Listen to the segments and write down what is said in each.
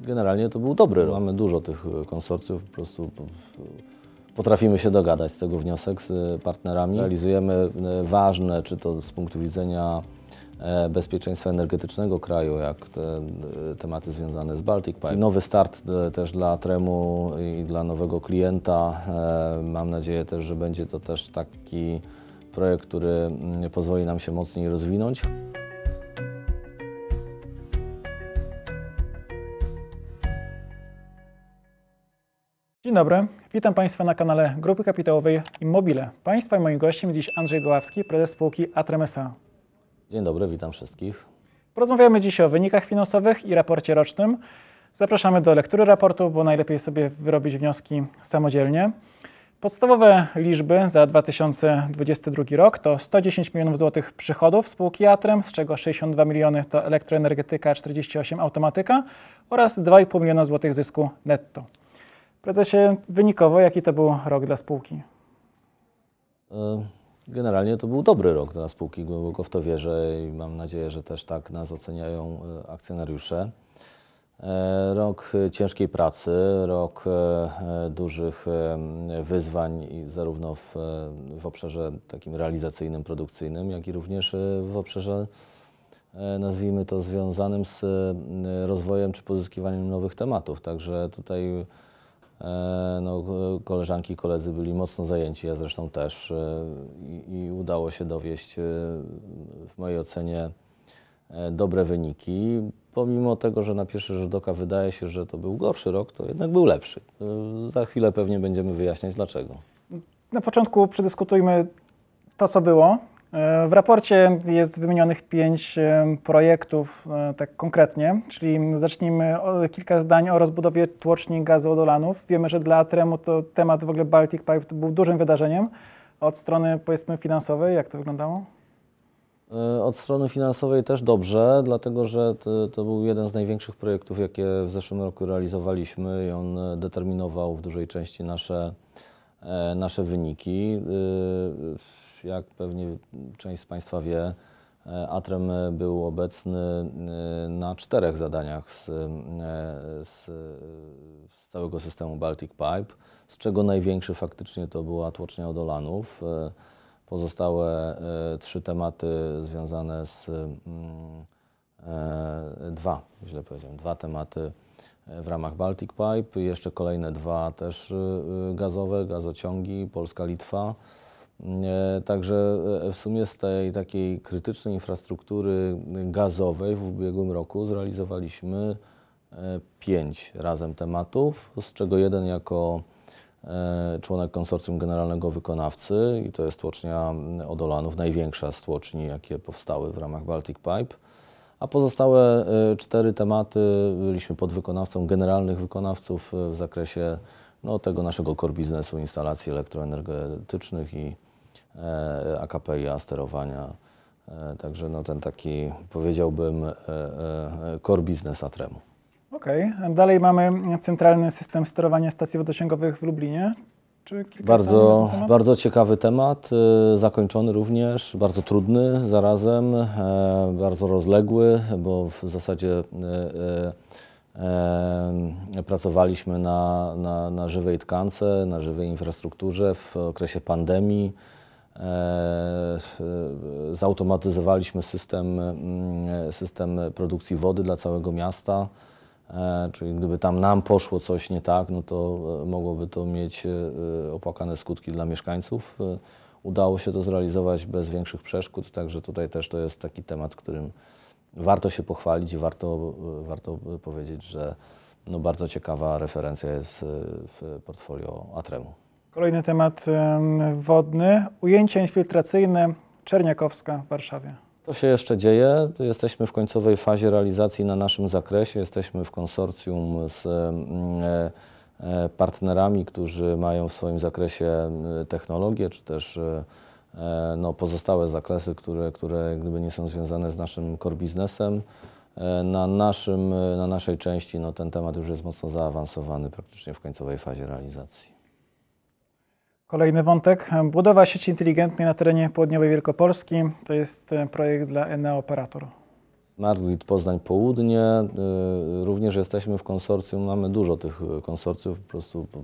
Generalnie to był dobry rok. Mamy dużo tych e, konsorcjów, po prostu po- potrafimy się dogadać z tego wniosek z e, partnerami. Realizujemy e, ważne, czy to z punktu widzenia bezpieczeństwa energetycznego kraju, jak te tematy związane z Baltic Pipe. Nowy start też dla Tremu i dla nowego klienta. Mam nadzieję też, że będzie to też taki projekt, który mm, pozwoli nam się mocniej rozwinąć. Dzień dobry, witam Państwa na kanale Grupy Kapitałowej Immobile. Państwa i moim gościem jest dziś Andrzej Goławski, prezes spółki Atrem S.A. Dzień dobry, witam wszystkich. Porozmawiamy dziś o wynikach finansowych i raporcie rocznym. Zapraszamy do lektury raportu, bo najlepiej sobie wyrobić wnioski samodzielnie. Podstawowe liczby za 2022 rok to 110 milionów złotych przychodów spółki Atrem, z czego 62 miliony to elektroenergetyka, 48 automatyka oraz 2,5 miliona złotych zysku netto. Prezesie, wynikowo jaki to był rok dla spółki? E, Generalnie to był dobry rok dla spółki, głęboko w to wierzę i mam nadzieję, że też tak nas oceniają e, akcjonariusze. E, Rok ciężkiej pracy, rok dużych wyzwań zarówno w, w obszarze takim realizacyjnym, produkcyjnym, jak i również w obszarze nazwijmy to związanym z rozwojem czy pozyskiwaniem nowych tematów. Także tutaj no, e, koleżanki i koledzy byli mocno zajęci, ja zresztą też e, i, i udało się dowieść e, w mojej ocenie dobre wyniki. Pomimo tego, że na pierwszy rzut oka wydaje się, że to był gorszy rok, to jednak był lepszy. Za chwilę pewnie będziemy wyjaśniać dlaczego. Na początku przedyskutujmy to, co było. W raporcie jest wymienionych pięć projektów, e, tak konkretnie, czyli zacznijmy o kilka zdań o rozbudowie tłoczni gazodolanów. Wiemy, że dla Tremu to temat w ogóle Baltic Pipe był dużym wydarzeniem. Od strony powiedzmy finansowej, jak to wyglądało? E, Od strony finansowej też dobrze, dlatego że to, to był jeden z największych projektów, jakie w zeszłym roku realizowaliśmy i on determinował w dużej części nasze, e, nasze wyniki. E, Jak pewnie część z Państwa wie, e, Atrem był obecny e, na czterech zadaniach z, e, z, z całego systemu Baltic Pipe, z czego największy faktycznie to była tłocznia Odolanów. E, Pozostałe e, trzy tematy związane z mm, e, dwa, źle powiedziałem, dwa tematy e, w ramach Baltic Pipe, jeszcze kolejne dwa też e, gazowe, gazociągi Polska-Litwa. E, Także e, w sumie z tej takiej krytycznej infrastruktury gazowej w ubiegłym roku zrealizowaliśmy e, pięć razem tematów, z czego jeden jako członek konsorcjum generalnego wykonawcy i to jest tłocznia Odolanów, największa z tłoczni, jakie powstały w ramach Baltic Pipe. A pozostałe cztery tematy byliśmy podwykonawcą generalnych wykonawców w zakresie no, tego naszego core biznesu, instalacji elektroenergetycznych i AKPI-a, sterowania. E, Także no, ten taki, powiedziałbym, e, e, core biznes Atremu. Okej, dalej mamy centralny system sterowania stacji wodociągowych w Lublinie. Bardzo, bardzo ciekawy temat, zakończony również, bardzo trudny zarazem, e, bardzo rozległy, bo w zasadzie e, e, e, pracowaliśmy na, na, na żywej tkance, na żywej infrastrukturze w okresie pandemii. E, e, Zautomatyzowaliśmy system, mm, system produkcji wody dla całego miasta. E, Czyli gdyby tam nam poszło coś nie tak, no to mogłoby to mieć opłakane skutki dla mieszkańców. Udało się to zrealizować bez większych przeszkód, także tutaj też to jest taki temat, którym warto się pochwalić i warto, warto powiedzieć, że no bardzo ciekawa referencja jest w portfolio Atremu. Kolejny temat em, wodny. Ujęcia infiltracyjne Czerniakowska w Warszawie. To się jeszcze dzieje. Jesteśmy w końcowej fazie realizacji na naszym zakresie. Jesteśmy w konsorcjum z e, e, partnerami, którzy mają w swoim zakresie e, technologię, czy też no, pozostałe zakresy, które, które gdyby nie są związane z naszym core biznesem. Na, naszym, na naszej części no, ten temat już jest mocno zaawansowany, praktycznie w końcowej fazie realizacji. Kolejny wątek. Budowa sieci inteligentnej na terenie południowej Wielkopolski. To jest e, projekt dla Enea Operator. Smart Poznań Południe. y, Również jesteśmy w konsorcjum, mamy dużo tych konsorcjów, po prostu po-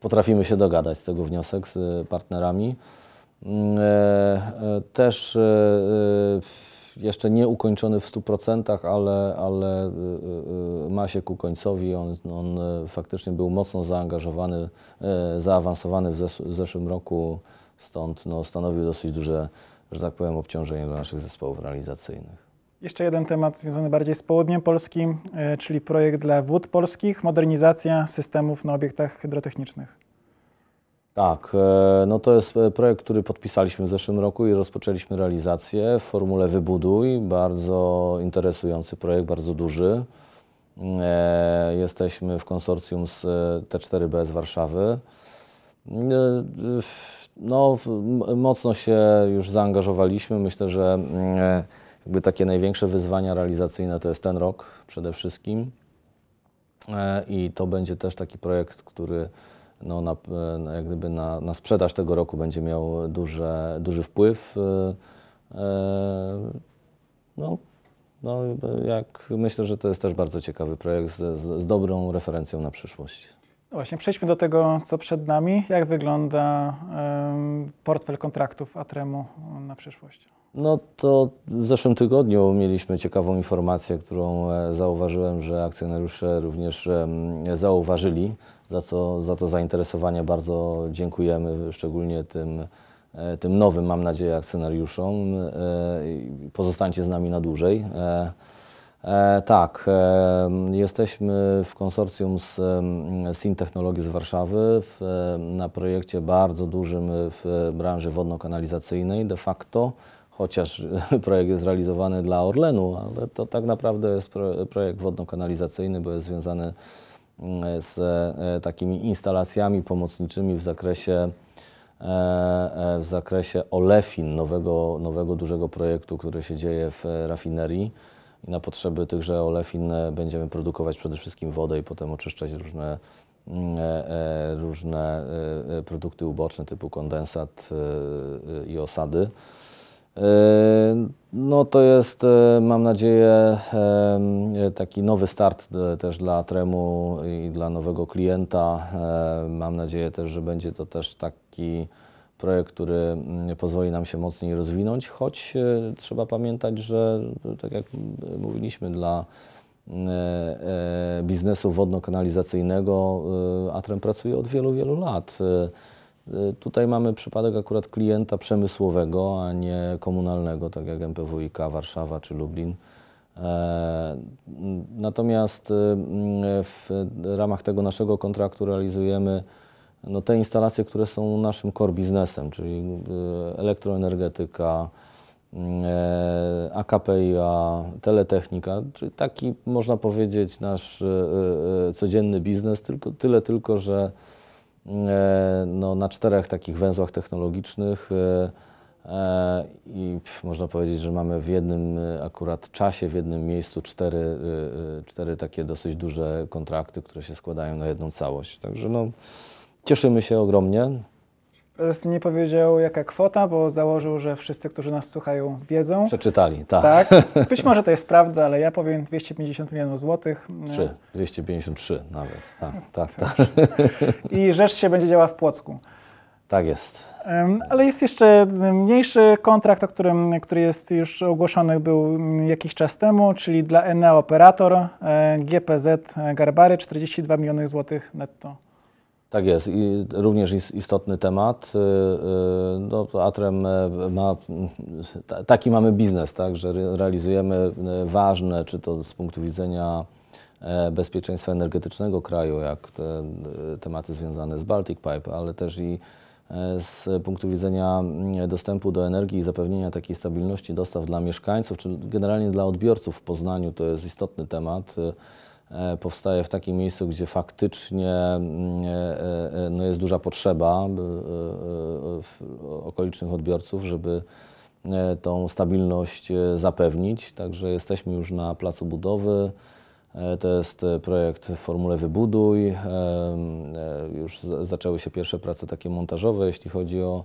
potrafimy się dogadać z tego wniosek z partnerami. E, e, Też e, e, jeszcze nie ukończony w 100%, ale, ale y, y, y, ma się ku końcowi. On, on faktycznie był mocno zaangażowany, zaawansowany w, zes- w zeszłym roku, stąd no, stanowił dosyć duże, że tak powiem, obciążenie dla naszych zespołów realizacyjnych. Jeszcze jeden temat związany bardziej z południem Polski, czyli projekt dla wód polskich, modernizacja systemów na obiektach hydrotechnicznych. Tak, e, no to jest e, projekt, który podpisaliśmy w zeszłym roku i rozpoczęliśmy realizację w formule Wybuduj. Bardzo interesujący projekt, bardzo duży. E, Jesteśmy w konsorcjum z e, T4B z Warszawy. W- No, mocno się już zaangażowaliśmy. Myślę, że mm, jakby takie największe wyzwania realizacyjne to jest ten rok przede wszystkim. I to będzie też taki projekt, który no, na, e, jak gdyby na, na sprzedaż tego roku będzie miał duże, duży wpływ. E, e, No, no, jak myślę, że to jest też bardzo ciekawy projekt z, z dobrą referencją na przyszłość. Właśnie, przejdźmy do tego, co przed nami. Jak wygląda portfel kontraktów Atremu na przyszłość? No to w zeszłym tygodniu mieliśmy ciekawą informację, którą e, zauważyłem, że akcjonariusze również zauważyli, za co za to zainteresowanie bardzo dziękujemy, szczególnie tym, e, tym nowym, mam nadzieję, akcjonariuszom. E, Pozostańcie z nami na dłużej. E, tak, e, jesteśmy w konsorcjum z em, SIN Technologii z Warszawy w, e, na projekcie bardzo dużym w branży wodno-kanalizacyjnej de facto, chociaż projekt jest realizowany dla Orlenu, ale to tak naprawdę jest pro, projekt wodno-kanalizacyjny, bo jest związany mm, z takimi instalacjami pomocniczymi w zakresie w zakresie olefin, nowego, nowego dużego projektu, który się dzieje w rafinerii. I na potrzeby tychże olefin będziemy produkować przede wszystkim wodę i potem oczyszczać różne, mm, e, e, różne e, produkty uboczne typu kondensat i osady. No to jest, mam nadzieję, taki nowy start też dla Tremu i dla nowego klienta. Mam nadzieję też, że będzie to też taki projekt, który mm, pozwoli nam się mocniej rozwinąć, choć e, trzeba pamiętać, że e, tak jak m, mówiliśmy, dla e, e, biznesu wodno-kanalizacyjnego e, Atrem pracuje od wielu, wielu lat. E, E, Tutaj mamy przypadek akurat klienta przemysłowego, a nie komunalnego, tak jak MPWiK Warszawa czy Lublin. E, Natomiast e, w ramach tego naszego kontraktu realizujemy no, te instalacje, które są naszym core biznesem, czyli e, elektroenergetyka, m, e, AKPIA, teletechnika, czyli taki można powiedzieć nasz e, codzienny biznes, tylko tyle tylko, że no, na czterech takich węzłach technologicznych i można powiedzieć, że mamy w jednym akurat czasie, w jednym miejscu cztery, cztery takie dosyć duże kontrakty, które się składają na jedną całość. Także no, cieszymy się ogromnie. Prezes nie powiedział, jaka kwota, bo założył, że wszyscy, którzy nas słuchają, wiedzą. Przeczytali, tak. Tak, być może to jest prawda, ale ja powiem 250 milionów złotych. Trzy, 253 nawet, tak, tak, tak. I rzecz się będzie działa w Płocku. Tak jest. Ale jest jeszcze mniejszy kontrakt, o którym, który jest już ogłoszony był jakiś czas temu, czyli dla Enea Operator e, GPZ Garbary 42 miliony złotych netto. Tak jest. I również is- istotny temat. Y, y, No, Atrem e, ma, ta- taki mamy biznes, tak, że re- realizujemy e, ważne, czy to z punktu widzenia e, bezpieczeństwa energetycznego kraju, jak te tematy związane z Baltic Pipe, ale też i z punktu widzenia mm, dostępu do energii i zapewnienia takiej stabilności dostaw dla mieszkańców, czy generalnie dla odbiorców w Poznaniu, to jest istotny temat. E, Powstaje w takim miejscu, gdzie faktycznie mm, e, e, no jest duża potrzeba okolicznych odbiorców, żeby tą stabilność zapewnić. Także jesteśmy już na placu budowy. To jest projekt w formule Wybuduj. Już za- zaczęły się pierwsze prace takie montażowe, jeśli chodzi o,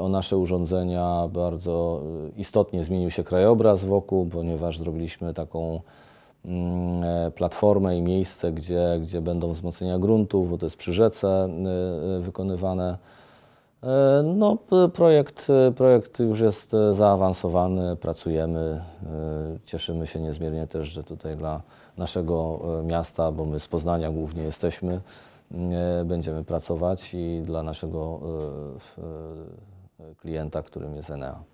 o nasze urządzenia. Bardzo istotnie zmienił się krajobraz wokół, ponieważ zrobiliśmy taką platformę i miejsce, gdzie, gdzie będą wzmocnienia gruntów, bo to jest przy rzece e, e, wykonywane. E, No, projekt, e, projekt już jest e, zaawansowany, pracujemy. e, Cieszymy się niezmiernie też, że tutaj dla naszego e, miasta, bo my z Poznania głównie jesteśmy, e, będziemy pracować i dla naszego e, e, klienta, którym jest Enea.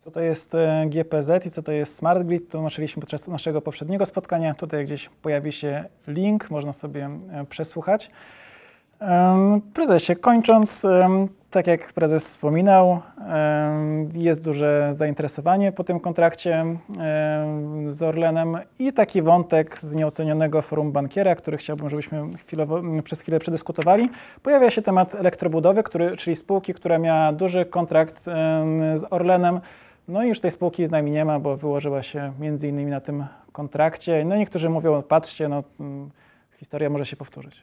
Co to jest e, GPZ i co to jest Smart Grid, tłumaczyliśmy podczas naszego poprzedniego spotkania. Tutaj gdzieś pojawi się link, można sobie e, przesłuchać. Prezesie, kończąc, tak jak prezes wspominał, jest duże zainteresowanie po tym kontrakcie z Orlenem i taki wątek z nieocenionego forum bankiera, który chciałbym, żebyśmy chwilowo, przez chwilę przedyskutowali. Pojawia się temat elektrobudowy, który, czyli spółki, która miała duży kontrakt z Orlenem. No i już tej spółki z nami nie ma, bo wyłożyła się między innymi na tym kontrakcie. No niektórzy mówią, patrzcie, no, mm, historia może się powtórzyć.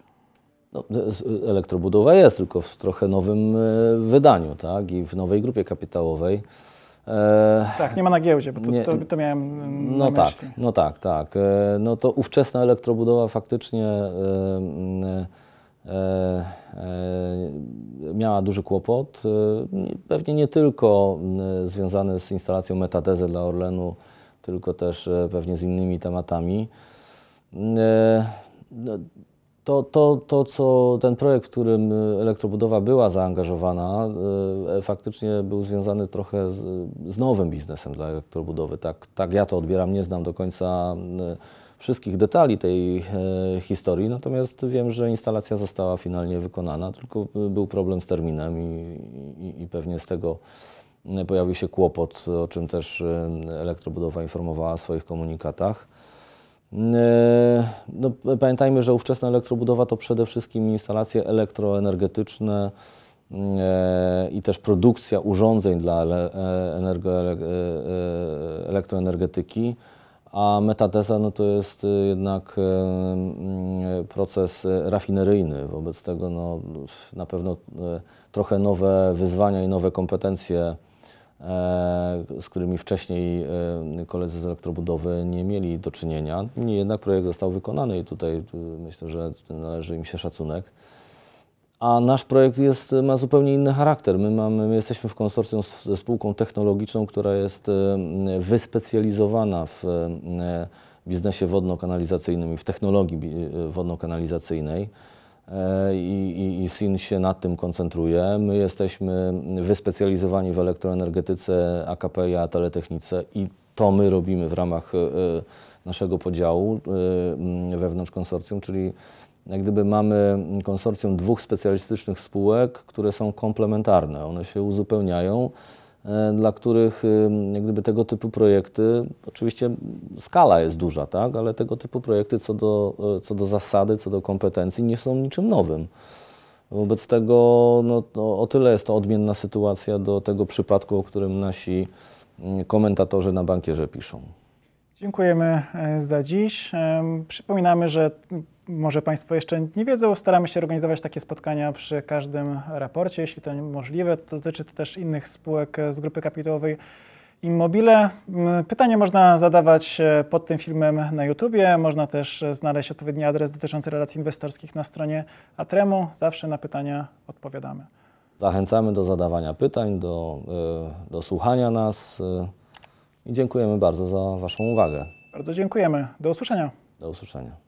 No, s- elektrobudowa jest, tylko w trochę nowym e, wydaniu, tak? I w nowej grupie kapitałowej. E, Tak, nie ma na giełdzie, bo to, Nie. to, to miałem mm, No na tak, myśli. no tak, tak. E, No to ówczesna elektrobudowa faktycznie e, e, e, miała duży kłopot. e, Pewnie nie tylko związany z instalacją metatezy dla Orlenu, tylko też e, pewnie z innymi tematami. E, no, To, to, to, co ten projekt, w którym elektrobudowa była zaangażowana, e, faktycznie był związany trochę z, z nowym biznesem dla elektrobudowy. Tak, tak ja to odbieram, nie znam do końca e, wszystkich detali tej e, historii, natomiast wiem, że instalacja została finalnie wykonana, tylko był problem z terminem i, i, i pewnie z tego e, pojawił się kłopot, o czym też e, elektrobudowa informowała w swoich komunikatach. E, No, pamiętajmy, że ówczesna elektrobudowa to przede wszystkim instalacje elektroenergetyczne e, i też produkcja urządzeń dla e, e, e, elektroenergetyki, a metateza no, to jest e, jednak e, mm, proces e, rafineryjny. Wobec tego no, na pewno trochę nowe wyzwania i nowe kompetencje e, z którymi wcześniej koledzy z elektrobudowy nie mieli do czynienia. Niemniej jednak projekt został wykonany i tutaj myślę, że należy im się szacunek. A nasz projekt jest, ma zupełnie inny charakter. My, mamy, my jesteśmy w konsorcjum z- ze spółką technologiczną, która jest wyspecjalizowana w biznesie wodno-kanalizacyjnym i w technologii e, wodno-kanalizacyjnej. E, I, i, I SIN się nad tym koncentruje. My jesteśmy wyspecjalizowani w elektroenergetyce, AKP teletechnice i to my robimy w ramach e, naszego podziału wewnątrz konsorcjum, czyli jak gdyby mamy konsorcjum dwóch specjalistycznych spółek, które są komplementarne. One się uzupełniają, e, dla których e, jak gdyby tego typu projekty, oczywiście skala jest duża, tak, ale tego typu projekty co do, e, co do zasady, co do kompetencji nie są niczym nowym. Wobec tego no, no, o tyle jest to odmienna sytuacja do tego przypadku, o którym nasi mm, komentatorzy na bankierze piszą. Dziękujemy e, za dziś. Em, Przypominamy, że może Państwo jeszcze nie wiedzą, staramy się organizować takie spotkania przy każdym raporcie, jeśli to możliwe. Dotyczy to też innych spółek e, z grupy kapitałowej Immobile. Pytania można zadawać e, pod tym filmem na YouTubie. Można też e, znaleźć odpowiedni adres dotyczący relacji inwestorskich na stronie Atremu. Zawsze na pytania odpowiadamy. Zachęcamy do zadawania pytań, do, e, do słuchania nas e, i dziękujemy bardzo za Waszą uwagę. Bardzo dziękujemy. Do usłyszenia. Do usłyszenia.